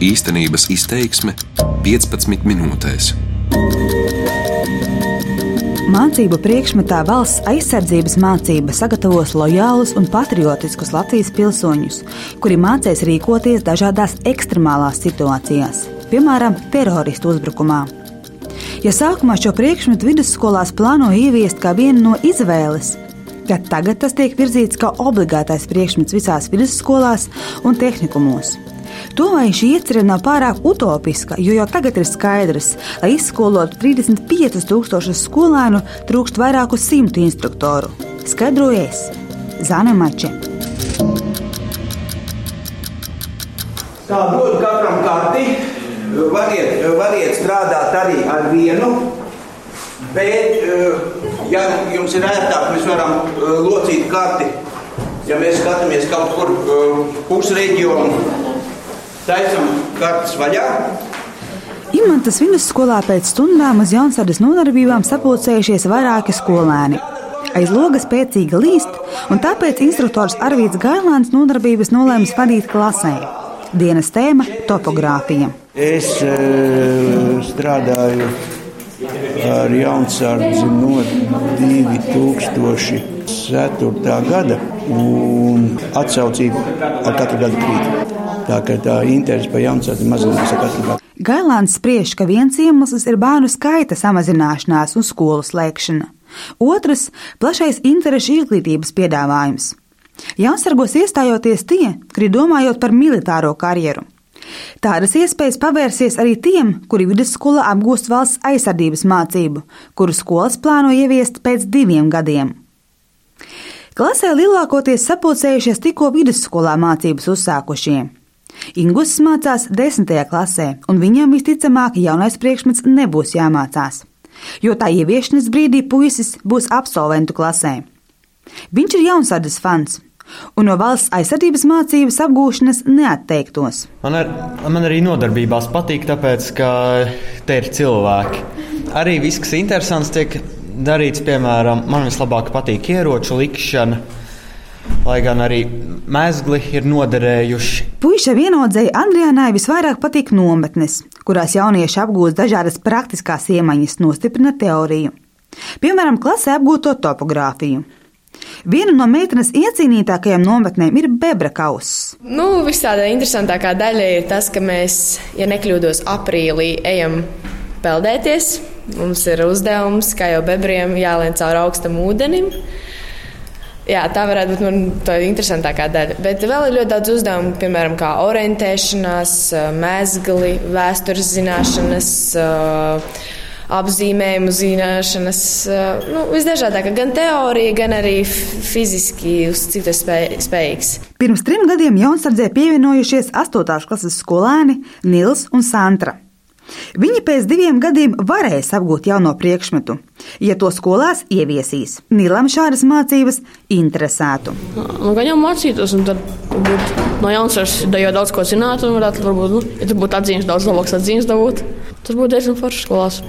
Īstenības izteiksme 15 minūtēs. Mācību priekšmetā valsts aizsardzības mācība sagatavos lojālus un patriotiskus Latvijas pilsoņus, kuri mācīs rīkoties dažādās ekstremālās situācijās, piemēram, teroristu uzbrukumā. Ja sākumā šo priekšmetu vidusskolās plāno ieviest kā vienu no izvēles, tad tagad tas tiek virzīts kā obligātais priekšmets visās vidusskolās un tehnikumos. Tomēr šī iecerē nav pārāk utopiska, jo jau tagad ir skaidrs, lai izskolotu 35,000 skolēnu, trūkst vairāku simtu instruktoru. Skaidrojies Zane Mače. Tā dod katram karti. Variet, variet strādāt arī ar vienu, bet, ja jums ir ērtāk, mēs varam locīt karti. Ja mēs skatāmies kaut kur pusreģionu, taisam kartes vaļā. Imantas vidusskolā pēc stundām uz Jaunsadas nodarbībām sapulcējušies vairāki skolēni. Aiz logas spēcīga līst, un tāpēc instruktors Arvīts Gailāns nodarbības nolēma vadīt klasē. Dienas tēma - topogrāfija. Es uh, strādāju ar jaunsardzi no 2004. gada, un atsaucība ar katru gadu krīt. Tā kā tā interese par jaunsardzi mazinās katru gadu. Gailāns spriež, ka viens iemesls ir bērnu skaita samazināšanās un skolu slēgšana. Otrs - plašais interešu izglītības piedāvājums. Jāsargos iestājoties tie, kuri domājot par militāro karjeru. Tādas iespējas pavērsies arī tiem, kuri vidusskolā apgūst valsts aizsardzības mācību, kuru skolas plāno ieviest pēc diviem gadiem. Klasē lielākoties sapulcējušies tikko vidusskolā mācības uzsākušie. Ingus mācās desmitajā klasē, un viņam visticamāk jaunais priekšmets nebūs jāmācās, jo tā ieviešanas brīdī puisis būs absolventu klasē. Viņš ir jaunsardas fans, un no valsts aizsardzības mācības apgūšanas neatteiktos. Man, ar, man arī nodarbībās patīk, tāpēc, ka te ir cilvēki. Arī viss, kas interesants, tiek darīts, piemēram, man vislabāk patīk ieroču likšana. Lai gan arī mēsli ir noderējuši. Puisai vienaudzēji Andrijānai visvairāk patīk nometnes, kurās jaunieši apgūst dažādas praktiskās iemaņas, nostiprina teoriju. Piemēram, klasē apgūto topogrāfiju. Viena no meitenes iecīnītākajām nometnēm ir bebra kauss. Nu, Visādā interesantākā daļa ir tas, ka mēs, ja nekļūdos, aprīlī ejam peldēties. Mums ir uzdevums, kā jau bebriem, jālien cauri augstam ūdenim. Jā, tā varētu būt man tā interesantākā daļa. Bet vēl ir ļoti daudz uzdevumu, piemēram, kā orientēšanās, mēsli, vēstures zināšanas. Apzīmējumu zināšanas, nu, visdažādākāk, gan teorija, gan arī fiziski uz citu spējīgs. Pirms trim gadiem Jaunzardzē pievienojušies 8. klases skolēni Nils un Santra. Viņi pēc diviem gadiem varēs apgūt jauno priekšmetu, ja to skolās ieviesīs. Nilam šādas mācības interesētu. Nu, gan jau mācītos, un tad varbūt no jaunas jau daudz ko zinātu, un varētu, varbūt, nu, ja tur būtu atzīmes, daudz labāks atzīmes dabūt, tas būtu diezgan forši skolās.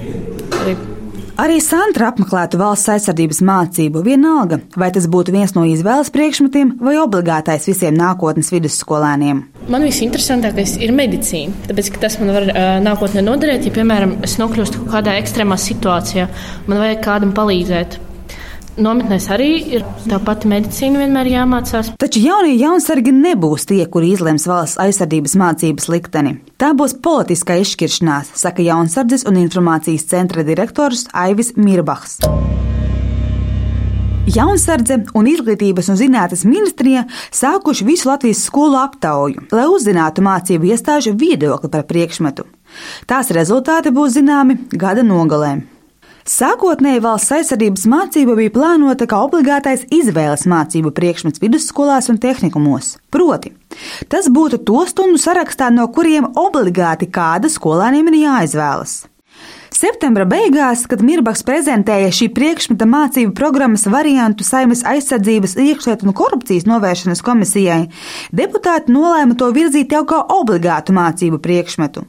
Arī. Santra apmeklētu valsts aizsardzības mācību, vienalga, vai tas būtu viens no izvēles priekšmetiem vai obligātais visiem nākotnes vidusskolēniem. Man visinteresantākais ir medicīna, tāpēc tas man var uh, nākotnē noderēt, ja, piemēram, es nokļūstu kādā ekstrēmā situācijā, man vajag kādam palīdzēt. Nometnēs arī ir tā pati medicīna, vienmēr jāmācās. Taču jaunie jaunsargi nebūs tie, kuri izlems valsts aizsardzības mācības likteni. Tā būs politiskā izšķiršanās, saka Jaunsardzes un informācijas centra direktors Aivis Mirbachs. Jaunsardze un Izglītības un zinātnes ministrija sākuši visu Latvijas skolu aptauju, lai uzzinātu mācību iestāžu viedokli par priekšmetu. Tās rezultāti būs zināmi gada nogalē. Sākotnēji valsts aizsardzības mācība bija plānota kā obligātais izvēles mācību priekšmets vidusskolās un tehnikumos. Proti, tas būtu to stundu sarakstā, no kuriem obligāti kāda skolēniem ir jāizvēlas. Septembra beigās, kad Mirbaks prezentēja šī priekšmeta mācību programmas variantu Saimnes aizsardzības, iekšlietu un korupcijas novēršanas komisijai, deputāti nolēma to virzīt jau kā obligātu mācību priekšmetu.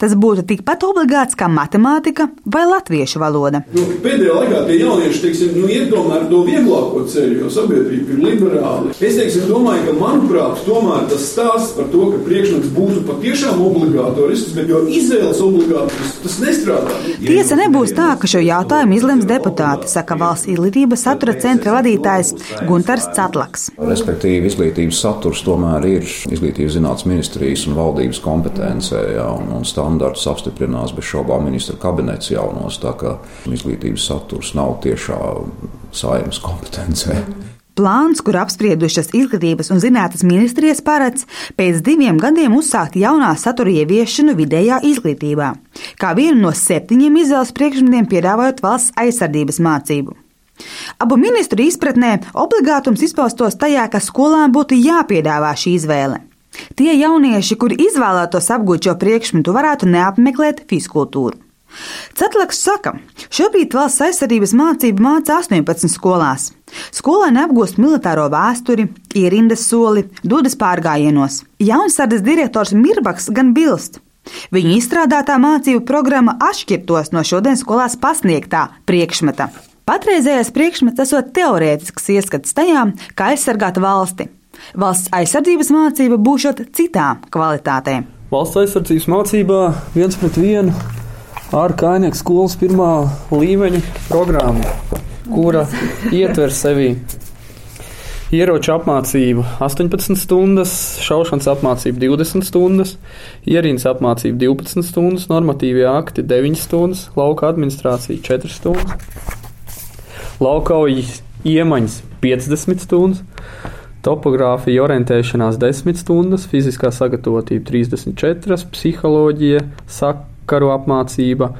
Tas būtu tikpat obligāts kā matemātika vai latviešu valoda. Nu, pēdējā laikā tie jaunieši teiksim, nu, iet tomēr to vieglāko ceļu, jo sabiedrība ir liberāla. Es teiksim, domāju, ka manuprāt, tomēr tas stāsts par to, ka priekšmets būtu patiešām obligatorisks, bet jo izvēles obligātorisks, tas nestrādā. Tiesa nebūs tā, ka šo jautājumu izlems deputāti, saka valsts izglītības satura centra vadītājs Guntars Catlaks. Respektīvi, izglītības saturs tomēr ir izglītības zinātnes ministrijas un valdības kompetencē, jā, un, un standartus apstiprinās bez šaubām ministra kabinets jaunos, tā kā izglītības saturs nav tiešā saimas kompetencē. Plāns, kur apspriedušas izglītības un zinātnes ministrijas paredz pēc diviem gadiem uzsākt jaunā satura ieviešanu vidējā izglītībā, kā vienu no septiņiem izvēles priekšmetiem piedāvājot valsts aizsardzības mācību. Abu ministru izpratnē obligātums izpaustos tajā, ka skolām būtu jāpiedāvā šī izvēle. Tie jaunieši, kuri izvēlētos apgūt šo priekšmetu, varētu neapmeklēt fizkultūru. Cetlaks saka, šobrīd valsts aizsardzības mācību māca 18 skolās. Skolēni apgūst militāro vēsturi, ierindas soli, dodas pārgājienos. Jaunsardas direktors Mirbaks gan bilst. Viņa izstrādātā mācību programma atšķirtos no šodienas skolās pasniegtā priekšmeta. Patreizējais priekšmets esot teorētisks ieskats tajā, kā aizsargāt valsti. Valsts aizsardzības mācība būs citā kvalitātē. Valsts aizsardzības mācībā viens pret vienu ar Kainieku skolas pirmā līmeņa programmu, kura ietver sevi ieroču apmācību 18 stundas, šaušanas apmācību 20 stundas, ierīnas apmācību 12 stundas, normatīvie akti 9 stundas, lauka administrācija 4 stundas, laukaujas iemaņas 50 stundas, topogrāfija, orientēšanās 10 stundas, fiziskā sagatavotība 34, psiholoģija, sakaru apmācība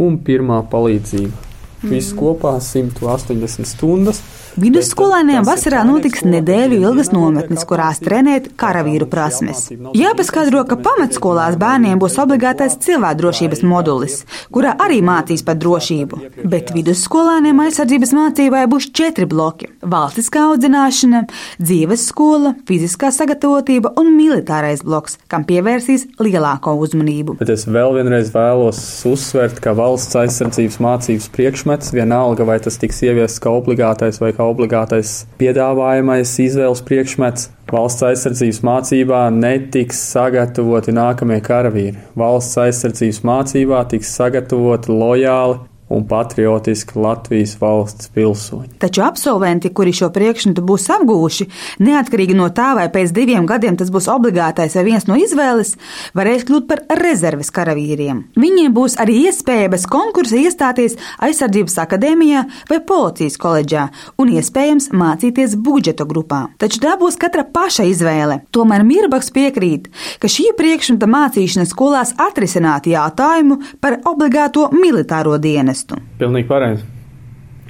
un pirmā palīdzība. Viss kopā 180 stundas. Vidusskolēniem vasarā notiks nedēļu ilgas nometnes, kurās trenēt karavīru prasmes. Jāpaskaidro, ka pamatskolās bērniem būs obligātais cilvēkdrošības modulis, kurā arī mācīs par drošību, bet vidusskolēniem aizsardzības mācībai būs četri bloki - valstiskā audzināšana, dzīves skola, fiziskā sagatavotība un militārais bloks, kam pievērsīs lielāko uzmanību. Bet es vēl vienreiz vēlos uzsvert, ka valsts aizsardzības mācības priekšmets vienalga vai tas tiks ieviests kā obligātais vai kā obligātais piedāvājamais izvēles priekšmets. Valsts aizsardzības mācībā netiks sagatavoti nākamie karavīri. Valsts aizsardzības mācībā tiks sagatavoti lojāli un patriotiski Latvijas valsts pilsoņi. Taču absolventi, kuri šo priekšmetu būs apguvuši, neatkarīgi no tā, vai pēc diviem gadiem tas būs obligātais vai viens no izvēles, varēs kļūt par rezerves karavīriem. Viņiem būs arī iespēja bez konkursa iestāties aizsardzības akadēmijā vai policijas koledžā un iespējams mācīties budžeta grupā. Taču tā būs katra paša izvēle. Tomēr Mirbaks piekrīt, ka šī priekšmeta mācīšana skolās atrisinātu jautājumu par obligāto militāro dienestu iestu. Pilnīgi pareizi.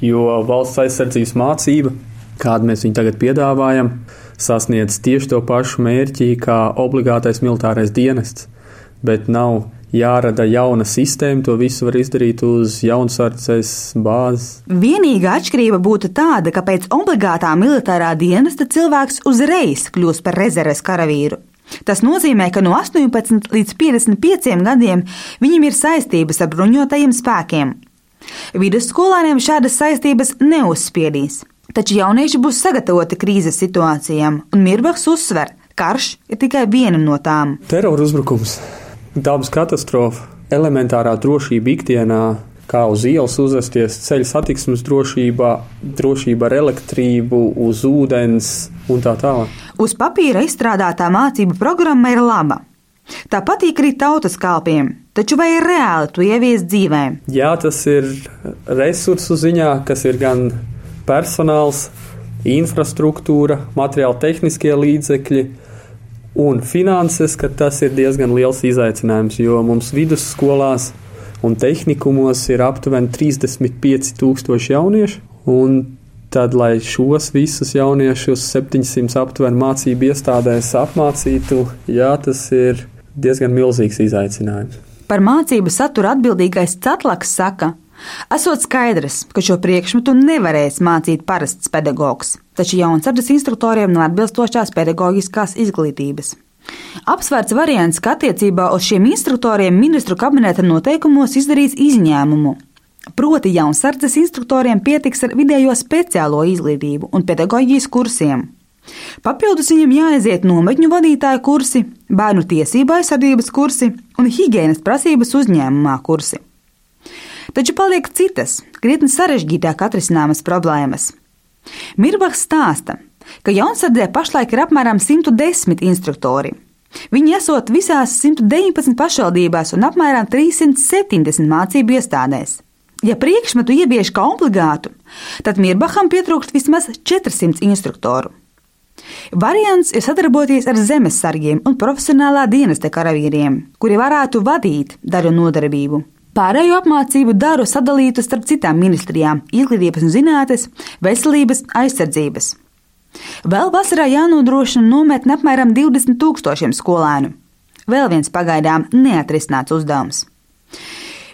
Jo valsts aizsardzības mācība, kādu mēs viņu tagad piedāvājam, sasniedz tieši to pašu mērķi kā obligātais militārais dienests, bet nav jārada jauna sistēma. To visu var izdarīt uz jaunsardzes bāzes. Vienīgā atšķirība būtu tāda, ka pēc obligātā militārā dienesta cilvēks uzreiz kļūs par rezerves karavīru. Tas nozīmē, ka no 18 līdz 55 gadiem viņam ir saistības ar bruņotajiem spēkiem, Vidusskolēniem šādas saistības neuzspiedīs, taču jaunieši būs sagatavoti krīzes situācijām, un Mirbachs uzsver, ka karš ir tikai viena no tām. Terora uzbrukums, dabas katastrofa, elementārā drošība ikdienā, kā uz ielas uzvesties, ceļu satiksmes drošībā, drošība ar elektrību, uz ūdens un tā tālāk. Uz papīra izstrādātā mācību programma ir laba. Tā patīk arī tautas kalpiem, taču vai ir reāli to ieviest dzīvē? Jā, tas ir resursu ziņā, kas ir gan personāls, infrastruktūra, materiāli tehniskie līdzekļi un finanses, ka tas ir diezgan liels izaicinājums, jo mums vidusskolās un tehnikumos ir aptuveni 35 tūkstoši jauniešu, un tad, lai šos visus jauniešus 700 aptuveni mācību iestādēs apmācītu, jā, tas ir diezgan milzīgs izaicinājums. Par mācību saturu atbildīgais Cetlaks saka, esot skaidrs, ka šo priekšmetu nevarēs mācīt parasts pedagogs, taču jaunsardzes instruktoriem nav atbilstošās pedagoģiskās izglītības. Apsvērts variants, ka attiecībā uz šiem instruktoriem ministru kabineta noteikumos izdarīts izņēmumu. Proti, jaunsardzes instruktoriem pietiks ar vidējo speciālo izglītību un pedagoģijas kursiem. Papildus viņam jāaiziet nometņu vadītāja kursi, bērnu tiesību aizsardzības kursi un higiēnas prasības uzņēmumā kursi. Taču paliek citas, krietni sarežģītāk atrisināmas problēmas. Mirbachs stāsta, ka jaunsardzē pašlaik ir apmēram 110 instruktori. Viņi esot visās 119 pašvaldībās un apmēram 370 mācību iestādēs. Ja priekšmetu ievieš kā obligātu, tad Mirbacham pietrūkst vismaz 400 instruktoru. Variants ir sadarboties ar zemesargiem un profesionālā dienesta karavīriem, kuri varētu vadīt daļu nodarbību. Pārējo apmācību daru sadalītu starp citām ministrijām - izglītības un zinātnes, veselības, aizsardzības. Vēl vasarā jānodrošina nometne apmēram 20 tūkstošiem skolēnu. Vēl viens pagaidām neatrisināts uzdevums.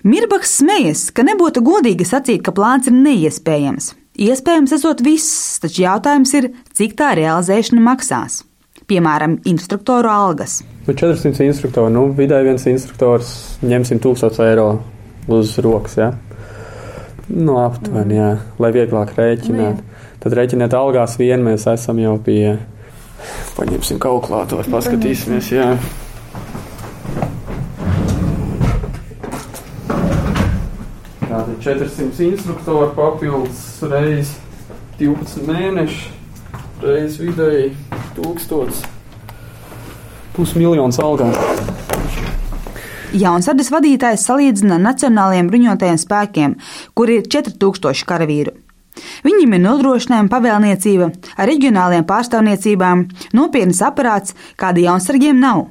Mirbaks smejas, ka nebūtu godīgi sacīt, ka plāns ir neiespējams. Iespējams, esot viss, taču jautājums ir, cik tā realizēšana maksās. Piemēram, instruktoru algas. Nu, 400 instruktori, nu, vidēji viens instruktors ņemsim 1000 eiro uz rokas. Ja? Nu, aptuveni, jā, lai vieglāk rēķināt. Nu, Tad rēķiniet algās vien, mēs esam jau pie. Paņemsim kalkulātoru, paskatīsimies. Jā. 400 instruktori papildus reiz 12 mēneši, reiz vidēji 1000 pusmiljons algās. Jaunsardas vadītājs salīdzina nacionālajiem bruņotajiem spēkiem, kur ir 4000 karavīru. Viņiem ir nodrošinājuma pavēlniecība ar reģionālajām pārstāvniecībām, nopietnas aparāts, kāda jaunsargiem nav.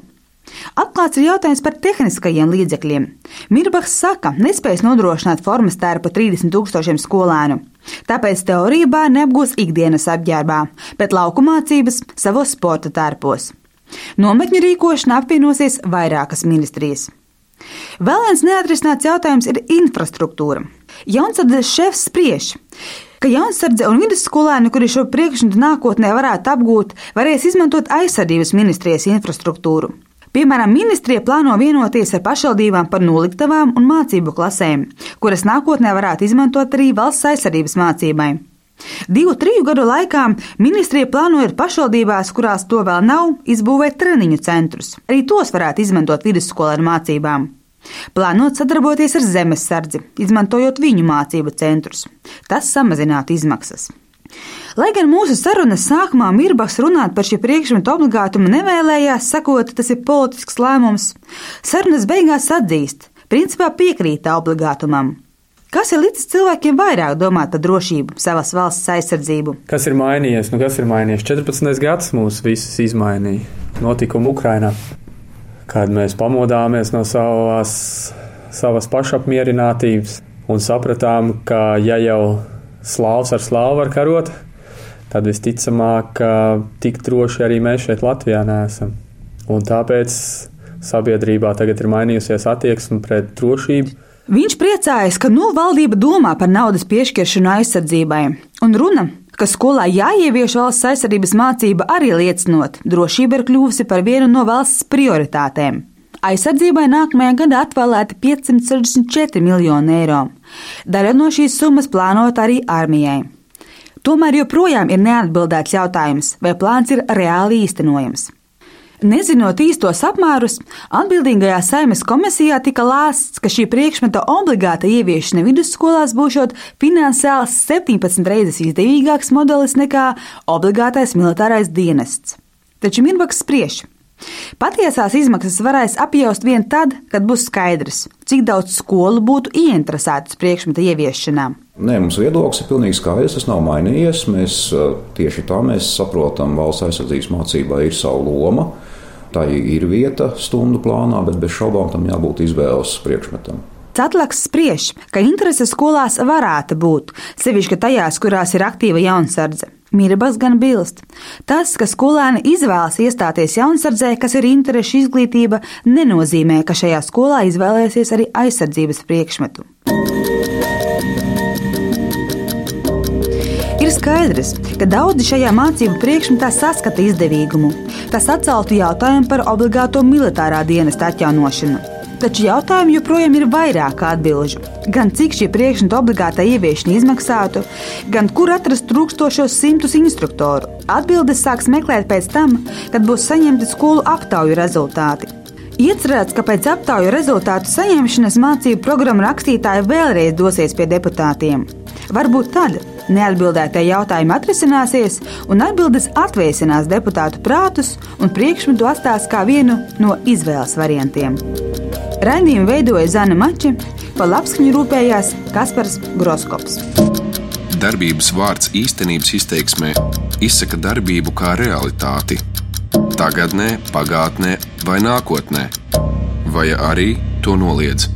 Atklāts ir jautājums par tehniskajiem līdzekļiem. Mirbachs saka, nespējas nodrošināt formas tērpu 30 tūkstošiem skolēnu. Tāpēc teoriju bērni apgūs ikdienas apģērbā, bet lauku mācības savos sporta tērpos. Nometņu rīkošana apvienosies vairākas ministrijas. Vēl viens neatrisināts jautājums ir infrastruktūra. Jaunsardzes šefs spriež, ka jaunsardze un vidusskolēni, kuri šo priekšmetu nākotnē varētu apgūt, varēs izmantot aizsardzības ministrijas infrastruktūru. Piemēram, ministrija plāno vienoties ar pašvaldībām par noliktavām un mācību klasēm, kuras nākotnē varētu izmantot arī valsts aizsardzības mācībai. Divu, triju gadu laikā ministrija plānoja pašvaldībās, kurās to vēl nav, izbūvēt treniņu centrus. Arī tos varētu izmantot vidusskolēnu mācībām. Plānot sadarboties ar zemesardzi, izmantojot viņu mācību centrus. Tas samazinātu izmaksas. Lai gan mūsu sarunas sākumā Mirbaks runāt par šī priekšmetu obligātumu nevēlējās, sakot, tas ir politisks lēmums, sarunas beigās atzīst, principā piekrīt obligātumam. Kas ir līdz cilvēkiem vairāk domāt par drošību, savas valsts aizsardzību? Kas ir mainījies? Nu, kas ir mainījies? 14. gads mūs visus izmainīja. Notikumi Ukrainā kad mēs pamodāmies no savas, savas pašapmierinātības un sapratām, ka ja jau slāvs ar slāvu var karot, tad visticamāk, tik droši arī mēs šeit Latvijā neesam. Un tāpēc sabiedrībā tagad ir mainījusies attieksme pret drošību. Viņš priecājas, ka nu valdība domā par naudas piešķiršanu aizsardzībai, un runa ka skolā jāievieš valsts aizsardzības mācība arī liecinot, drošība ir kļuvusi par vienu no valsts prioritātēm. Aizsardzībai nākamajā gadā atvēlēti 564 miljoni eiro. Daļa no šīs summas plānota arī armijai. Tomēr joprojām ir neatbildēts jautājums, vai plāns ir reāli īstenojams. Nezinot īstos apmērus, atbildīgajā saimes komisijā tika lēsts, ka šī priekšmeta obligāta ieviešana vidusskolās būšot finansiāli 17 reizes izdevīgāks modelis nekā obligātais militārais dienests. Taču Mirbaks spriež. Patiesās izmaksas varēs apjaust vien tad, kad būs skaidrs, cik daudz skolu būtu ieinteresētas priekšmeta ieviešanā. Nē, mums viedoklis ir pilnīgi skaidrs, tas nav mainījies. Mēs tieši tā mēs saprotam, valsts aizsardzības mācībā ir sava loma. Tā ir vieta stundu plānā, bet bez šaubām tam jābūt izvēles priekšmetam. Cetlaks spriež, ka interese skolās varētu būt, sevišķi tajās, kurās ir aktīva jaunsardze. Mirabas gan bilst. Tas, ka skolēni izvēlas iestāties jaunsardzē, kas ir interešu izglītība, nenozīmē, ka šajā skolā izvēlēsies arī aizsardzības priekšmetu. skaidrs, ka daudzi šajā mācību priekšmetā saskata izdevīgumu. Tas atceltu jautājumu par obligāto militārā dienesta atjaunošanu. Taču jautājumu joprojām ir vairāk atbildžu. Gan cik šī priekšmeta obligātā ieviešana izmaksātu, gan kur atrast trūkstošos simtus instruktoru. Atbildes sāks meklēt pēc tam, kad būs saņemti skolu aptauju rezultāti. Iecerēts, ka pēc aptauju rezultātu saņemšanas mācību programmu rakstītāji vēlreiz dosies pie deputātiem. Varbūt tad neatbildētie jautājumi atrisināsies, un atbildes atvēsinās deputātu prātus un priekšmetu atstās kā vienu no izvēles variantiem. Raidījumu veidoja Zana Mači, pa labskaņu rūpējās Kaspars Groskops. Darbības vārds īstenības izteiksmē izsaka darbību kā realitāti. Tagatnē, pagātnē vai nākotnē, vai arī to noliedz.